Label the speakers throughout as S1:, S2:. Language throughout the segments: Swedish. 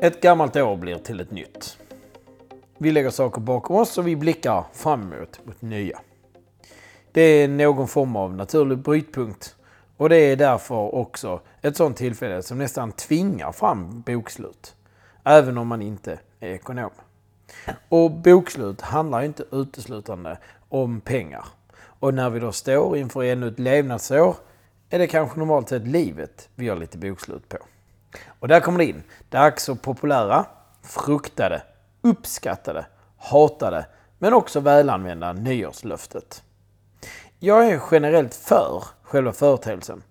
S1: Ett gammalt år blir till ett nytt. Vi lägger saker bakom oss och vi blickar framåt mot nya. Det är någon form av naturlig brytpunkt och det är därför också ett sådant tillfälle som nästan tvingar fram bokslut. Även om man inte är ekonom. Och bokslut handlar inte uteslutande om pengar. Och när vi då står inför ännu ett levnadsår är det kanske normalt sett livet vi gör lite bokslut på. Och där kommer det in. Dags så populära, fruktade, uppskattade, hatade men också välanvända nyårslöftet. Jag är generellt för själva företeelsen.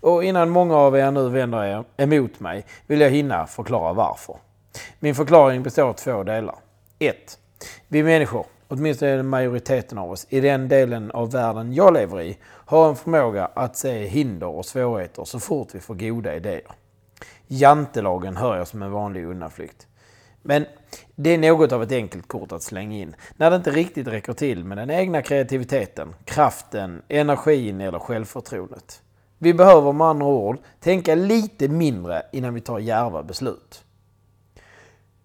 S1: Och innan många av er nu vänder er emot mig vill jag hinna förklara varför. Min förklaring består av två delar. 1. Vi människor, åtminstone majoriteten av oss, i den delen av världen jag lever i, har en förmåga att se hinder och svårigheter så fort vi får goda idéer. Jantelagen hör jag som en vanlig undanflykt. Men det är något av ett enkelt kort att slänga in när det inte riktigt räcker till med den egna kreativiteten, kraften, energin eller självförtroendet. Vi behöver med andra ord tänka lite mindre innan vi tar djärva beslut.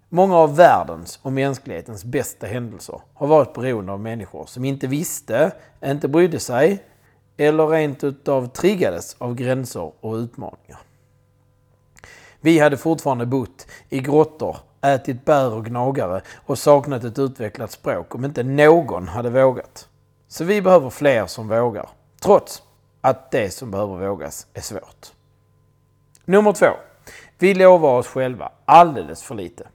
S1: Många av världens och mänsklighetens bästa händelser har varit beroende av människor som inte visste, inte brydde sig eller rent utav triggades av gränser och utmaningar. Vi hade fortfarande bott i grottor, ätit bär och gnagare och saknat ett utvecklat språk om inte någon hade vågat. Så vi behöver fler som vågar, trots att det som behöver vågas är svårt. Nummer två. Vi lovar oss själva alldeles för lite.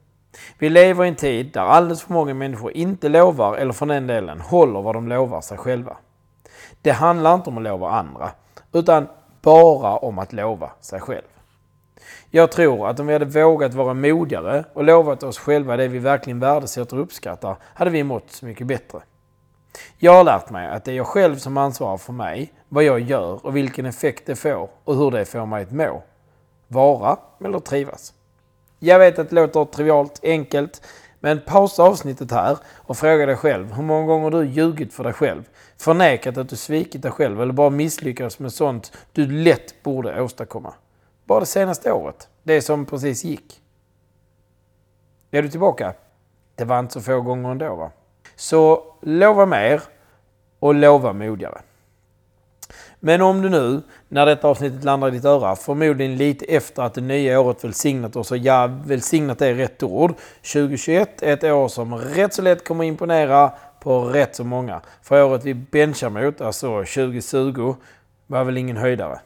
S1: Vi lever i en tid där alldeles för många människor inte lovar, eller för den delen håller vad de lovar sig själva. Det handlar inte om att lova andra, utan bara om att lova sig själv. Jag tror att om vi hade vågat vara modigare och lovat oss själva det vi verkligen värdesätter och uppskattar, hade vi mått så mycket bättre. Jag har lärt mig att det är jag själv som ansvarar för mig, vad jag gör och vilken effekt det får och hur det får mig att må. Vara eller trivas. Jag vet att det låter trivialt, enkelt, men pausa avsnittet här och fråga dig själv hur många gånger du ljugit för dig själv, förnekat att du svikit dig själv eller bara misslyckats med sånt du lätt borde åstadkomma. Bara det senaste året, det som precis gick. Är du tillbaka? Det var inte så få gånger ändå va? Så lova mer och lova modigare. Men om du nu, när detta avsnittet landar i ditt öra, förmodligen lite efter att det nya året välsignat oss, och ja, välsignat är rätt ord. 2021 är ett år som rätt så lätt kommer imponera på rätt så många. För året vi benchar mot, alltså 2020, var väl ingen höjdare.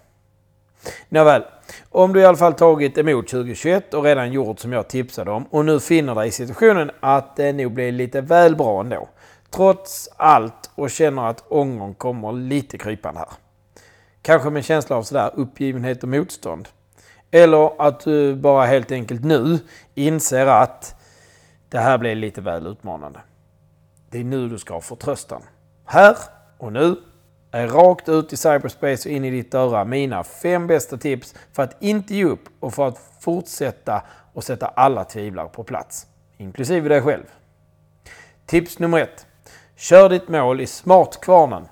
S1: Nåväl, om du i alla fall tagit emot 2021 och redan gjort som jag tipsade om och nu finner dig i situationen att det nog blir lite väl bra ändå. Trots allt och känner att ångern kommer lite krypande här. Kanske med känsla av sådär uppgivenhet och motstånd. Eller att du bara helt enkelt nu inser att det här blir lite väl utmanande. Det är nu du ska ha förtröstan. Här och nu rakt ut i cyberspace och in i ditt öra mina fem bästa tips för att inte ge upp och för att fortsätta och sätta alla tvivlar på plats. Inklusive dig själv. Tips nummer ett. Kör ditt mål i smartkvarnen.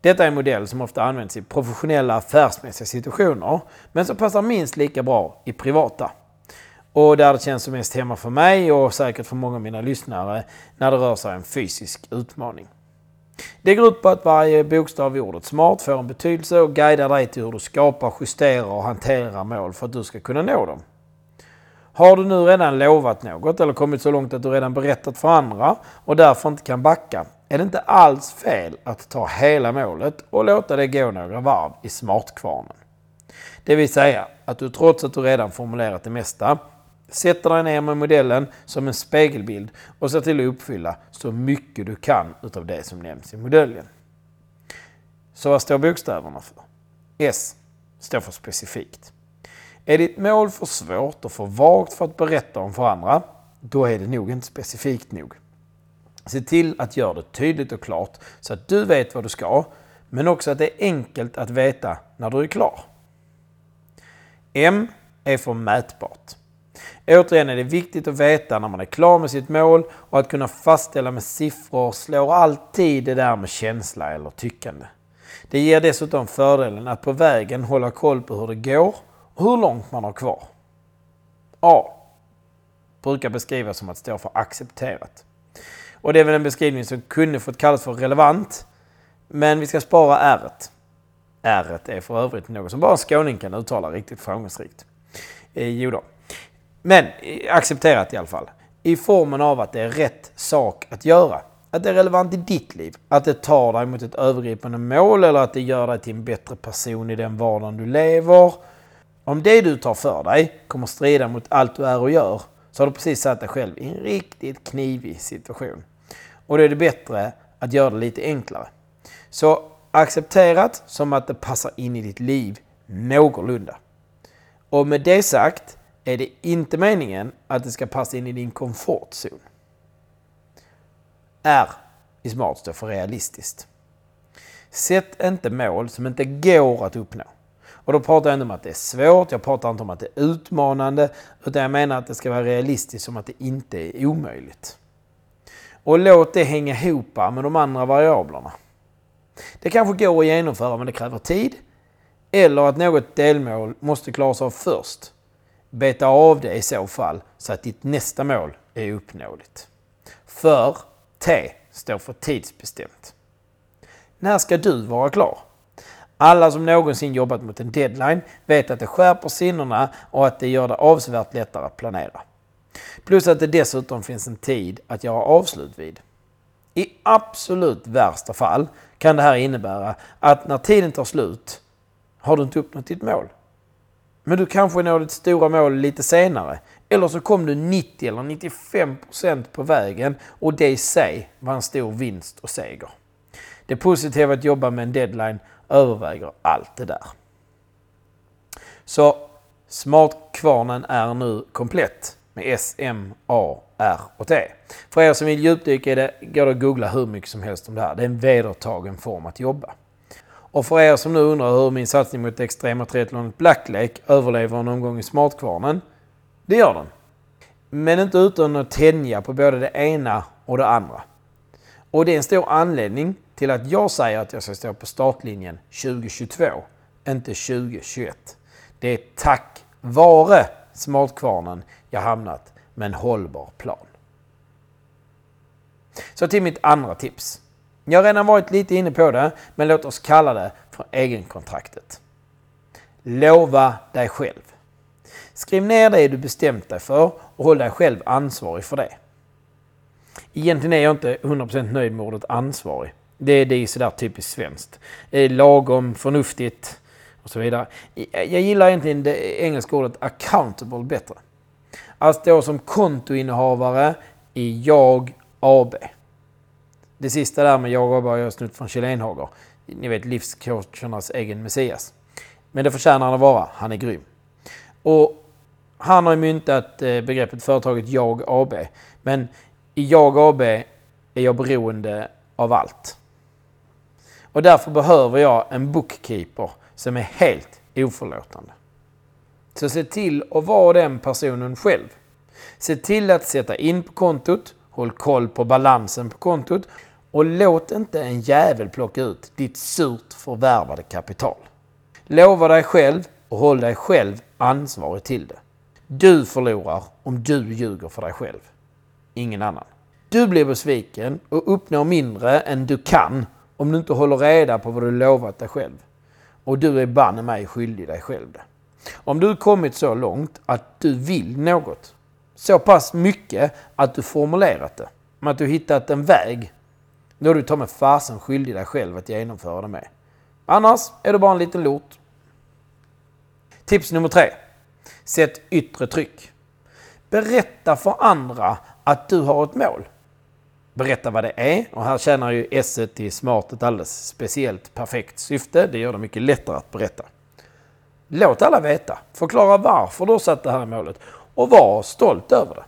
S1: Detta är en modell som ofta används i professionella affärsmässiga situationer men som passar minst lika bra i privata. Och där det känns som mest hemma för mig och säkert för många av mina lyssnare när det rör sig om en fysisk utmaning. Det går ut på att varje bokstav i ordet smart får en betydelse och guidar dig till hur du skapar, justerar och hanterar mål för att du ska kunna nå dem. Har du nu redan lovat något eller kommit så långt att du redan berättat för andra och därför inte kan backa är det inte alls fel att ta hela målet och låta det gå några varv i smartkvarnen. Det vill säga att du trots att du redan formulerat det mesta sätter dig ner med modellen som en spegelbild och ser till att uppfylla så mycket du kan utav det som nämns i modellen. Så vad står bokstäverna för? S står för specifikt. Är ditt mål för svårt och för vagt för att berätta om för andra, då är det nog inte specifikt nog. Se till att göra det tydligt och klart så att du vet vad du ska, men också att det är enkelt att veta när du är klar. M är för mätbart. Återigen är det viktigt att veta när man är klar med sitt mål och att kunna fastställa med siffror slår alltid det där med känsla eller tyckande. Det ger dessutom fördelen att på vägen hålla koll på hur det går och hur långt man har kvar. A. brukar beskrivas som att stå för accepterat. Och det är väl en beskrivning som kunde fått kallas för relevant. Men vi ska spara r r är för övrigt något som bara en skåning kan uttala riktigt framgångsrikt. Eh, jo då. Men accepterat i alla fall. I formen av att det är rätt sak att göra. Att det är relevant i ditt liv. Att det tar dig mot ett övergripande mål eller att det gör dig till en bättre person i den vardagen du lever. Om det du tar för dig kommer strida mot allt du är och gör så har du precis satt dig själv i en riktigt knivig situation. Och då är det bättre att göra det lite enklare. Så accepterat som att det passar in i ditt liv någorlunda. Och med det sagt är det inte meningen att det ska passa in i din komfortzon. R i smart står för realistiskt. Sätt inte mål som inte går att uppnå. Och då pratar jag inte om att det är svårt, jag pratar inte om att det är utmanande, utan jag menar att det ska vara realistiskt som att det inte är omöjligt. Och låt det hänga ihop med de andra variablerna. Det kanske går att genomföra men det kräver tid. Eller att något delmål måste klaras av först. Beta av det i så fall så att ditt nästa mål är uppnåeligt. För T står för tidsbestämt. När ska du vara klar? Alla som någonsin jobbat mot en deadline vet att det skärper sinnena och att det gör det avsevärt lättare att planera. Plus att det dessutom finns en tid att göra avslut vid. I absolut värsta fall kan det här innebära att när tiden tar slut har du inte uppnått ditt mål. Men du kanske når ditt stora mål lite senare. Eller så kom du 90 eller 95 procent på vägen och det i sig var en stor vinst och seger. Det positiva att jobba med en deadline överväger allt det där. Så Smartkvarnen är nu komplett med S, M, A, R och T. För er som vill djupdyka i det går det att googla hur mycket som helst om det här. Det är en vedertagen form att jobba. Och för er som nu undrar hur min satsning mot extrema triathlonet Black Lake överlever en omgång i Smartkvarnen. Det gör den. Men inte utan att tänja på både det ena och det andra. Och det är en stor anledning till att jag säger att jag ska stå på startlinjen 2022, inte 2021. Det är tack vare Smartkvarnen jag hamnat med en hållbar plan. Så till mitt andra tips. Jag har redan varit lite inne på det, men låt oss kalla det för egenkontraktet. Lova dig själv. Skriv ner det du bestämt dig för och håll dig själv ansvarig för det. Egentligen är jag inte 100% nöjd med ordet ansvarig. Det, är det sådär typiskt svenskt. Lagom, förnuftigt och så vidare. Jag gillar egentligen det engelska ordet accountable bättre. Att stå som kontoinnehavare i Jag AB. Det sista där med Jag AB har jag snutt från Kjell Enhager. Ni vet livscoachernas egen Messias. Men det förtjänar han att vara. Han är grym. Och han har myntat eh, begreppet företaget Jag AB. Men i Jag AB är jag beroende av allt. Och därför behöver jag en bookkeeper som är helt oförlåtande. Så se till att vara den personen själv. Se till att sätta in på kontot, håll koll på balansen på kontot och låt inte en jävel plocka ut ditt surt förvärvade kapital. Lova dig själv och håll dig själv ansvarig till det. Du förlorar om du ljuger för dig själv. Ingen annan. Du blir besviken och uppnår mindre än du kan om du inte håller reda på vad du lovat dig själv. Och du är banne mig skyldig dig själv det. Om du kommit så långt att du vill något, så pass mycket att du formulerat det, att du hittat en väg, då är du ta med fasen skyldig dig själv att genomföra det med. Annars är du bara en liten lort. Tips nummer tre. Sätt yttre tryck. Berätta för andra att du har ett mål. Berätta vad det är och här tjänar ju S i Smart ett alldeles speciellt perfekt syfte. Det gör det mycket lättare att berätta. Låt alla veta. Förklara varför du har satt det här målet och var stolt över det.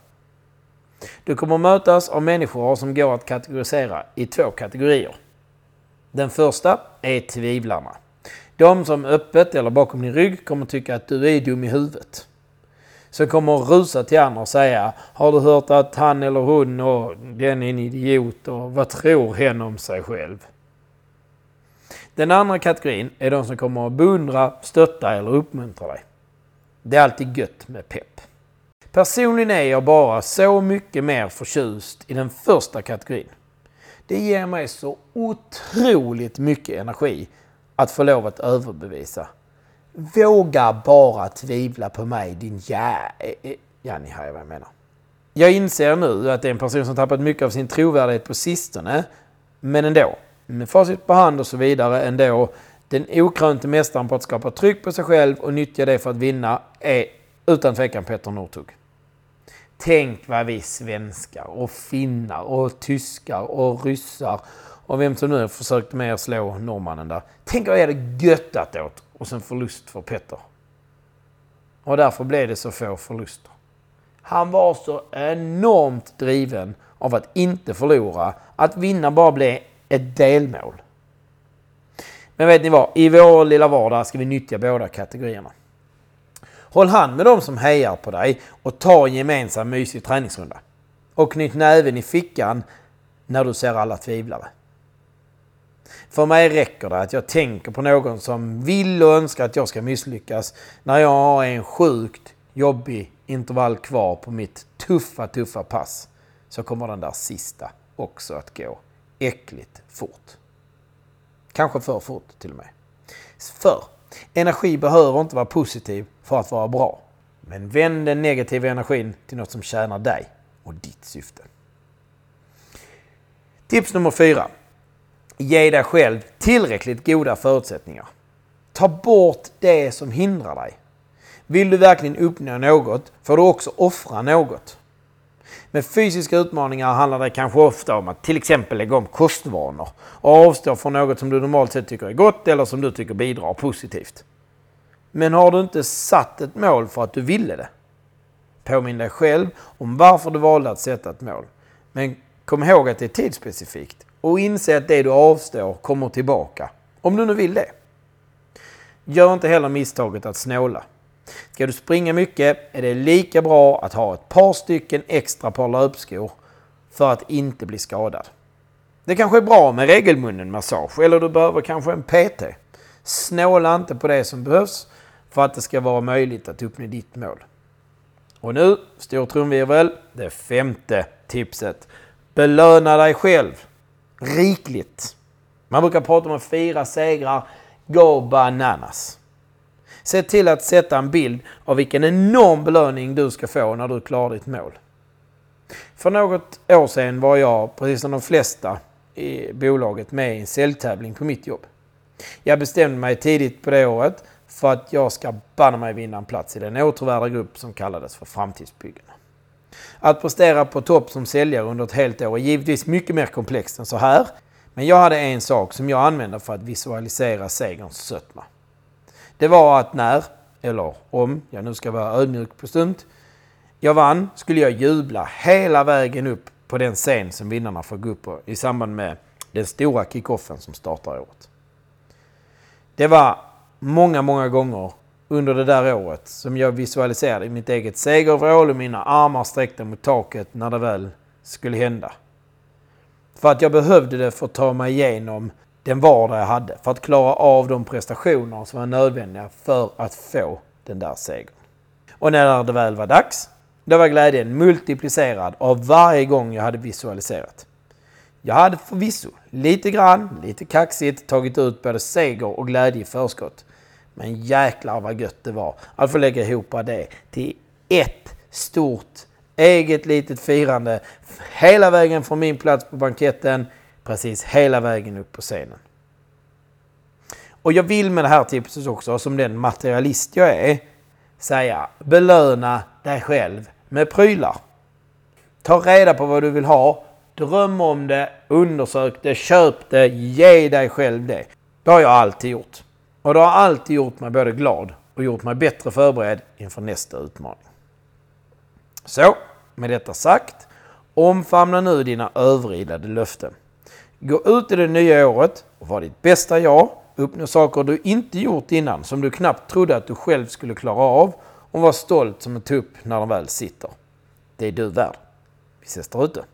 S1: Du kommer mötas av människor som går att kategorisera i två kategorier. Den första är tvivlarna. De som öppet eller bakom din rygg kommer tycka att du är dum i huvudet. Som kommer rusa till andra och säga Har du hört att han eller hon och den är en idiot och vad tror hen om sig själv? Den andra kategorin är de som kommer att beundra, stötta eller uppmuntra dig. Det är alltid gött med pepp. Personligen är jag bara så mycket mer förtjust i den första kategorin. Det ger mig så otroligt mycket energi att få lov att överbevisa. Våga bara tvivla på mig din jä... Eh, eh, ja, ni hör vad jag menar. Jag inser nu att det är en person som tappat mycket av sin trovärdighet på sistone. Men ändå, med facit på hand och så vidare, ändå. Den okrönte mästaren på att skapa tryck på sig själv och nyttja det för att vinna är utan tvekan Petter Northug. Tänk vad vi svenskar och finnar och tyskar och ryssar och vem som nu försökt med att slå norrmannen där. Tänk vad jag hade göttat åt och sen förlust för Petter. Och därför blev det så få förluster. Han var så enormt driven av att inte förlora. Att vinna bara blev ett delmål. Men vet ni vad? I vår lilla vardag ska vi nyttja båda kategorierna. Håll hand med dem som hejar på dig och ta en gemensam mysig träningsrunda. Och knyt näven i fickan när du ser alla tvivlare. För mig räcker det att jag tänker på någon som vill och önskar att jag ska misslyckas när jag har en sjukt jobbig intervall kvar på mitt tuffa, tuffa pass. Så kommer den där sista också att gå äckligt fort. Kanske för fort till och med. För energi behöver inte vara positiv för att vara bra. Men vänd den negativa energin till något som tjänar dig och ditt syfte. Tips nummer fyra. Ge dig själv tillräckligt goda förutsättningar. Ta bort det som hindrar dig. Vill du verkligen uppnå något får du också offra något. Med fysiska utmaningar handlar det kanske ofta om att till exempel lägga om kostvanor och avstå från något som du normalt sett tycker är gott eller som du tycker bidrar positivt. Men har du inte satt ett mål för att du ville det? Påminn dig själv om varför du valde att sätta ett mål. Men kom ihåg att det är tidsspecifikt och inse att det du avstår kommer tillbaka. Om du nu vill det. Gör inte heller misstaget att snåla. Ska du springa mycket är det lika bra att ha ett par stycken extra par löpskor för att inte bli skadad. Det kanske är bra med regelbunden massage eller du behöver kanske en PT. Snåla inte på det som behövs för att det ska vara möjligt att uppnå ditt mål. Och nu, stor trumvirvel, det femte tipset. Belöna dig själv rikligt. Man brukar prata om att fira segrar. Go bananas! Se till att sätta en bild av vilken enorm belöning du ska få när du klarar ditt mål. För något år sedan var jag, precis som de flesta i bolaget, med i en säljtävling på mitt jobb. Jag bestämde mig tidigt på det året för att jag ska banna mig vinna en plats i den återvärda grupp som kallades för Framtidsbyggarna. Att prestera på topp som säljare under ett helt år är givetvis mycket mer komplext än så här. Men jag hade en sak som jag använde för att visualisera segerns sötma. Det var att när, eller om jag nu ska vara ödmjuk på stund, jag vann skulle jag jubla hela vägen upp på den scen som vinnarna får gå upp på i samband med den stora kickoffen som startar året. Det var många, många gånger under det där året som jag visualiserade mitt eget segervrål och mina armar sträckta mot taket när det väl skulle hända. För att jag behövde det för att ta mig igenom den vardag jag hade. För att klara av de prestationer som var nödvändiga för att få den där segern. Och när det väl var dags, då var glädjen multiplicerad av varje gång jag hade visualiserat. Jag hade förvisso lite grann, lite kaxigt, tagit ut både seger och glädje i förskott. Men jäklar vad gött det var att få lägga ihop det till ett stort eget litet firande. Hela vägen från min plats på banketten, precis hela vägen upp på scenen. Och jag vill med det här tipset också, som den materialist jag är, säga belöna dig själv med prylar. Ta reda på vad du vill ha, dröm om det, undersök det, köp det, ge dig själv det. Det har jag alltid gjort. Och det har alltid gjort mig både glad och gjort mig bättre förberedd inför nästa utmaning. Så, med detta sagt, omfamna nu dina överilade löften. Gå ut i det nya året och var ditt bästa jag. Uppnå saker du inte gjort innan som du knappt trodde att du själv skulle klara av och var stolt som en tupp när den väl sitter. Det är du värd. Vi ses där ute.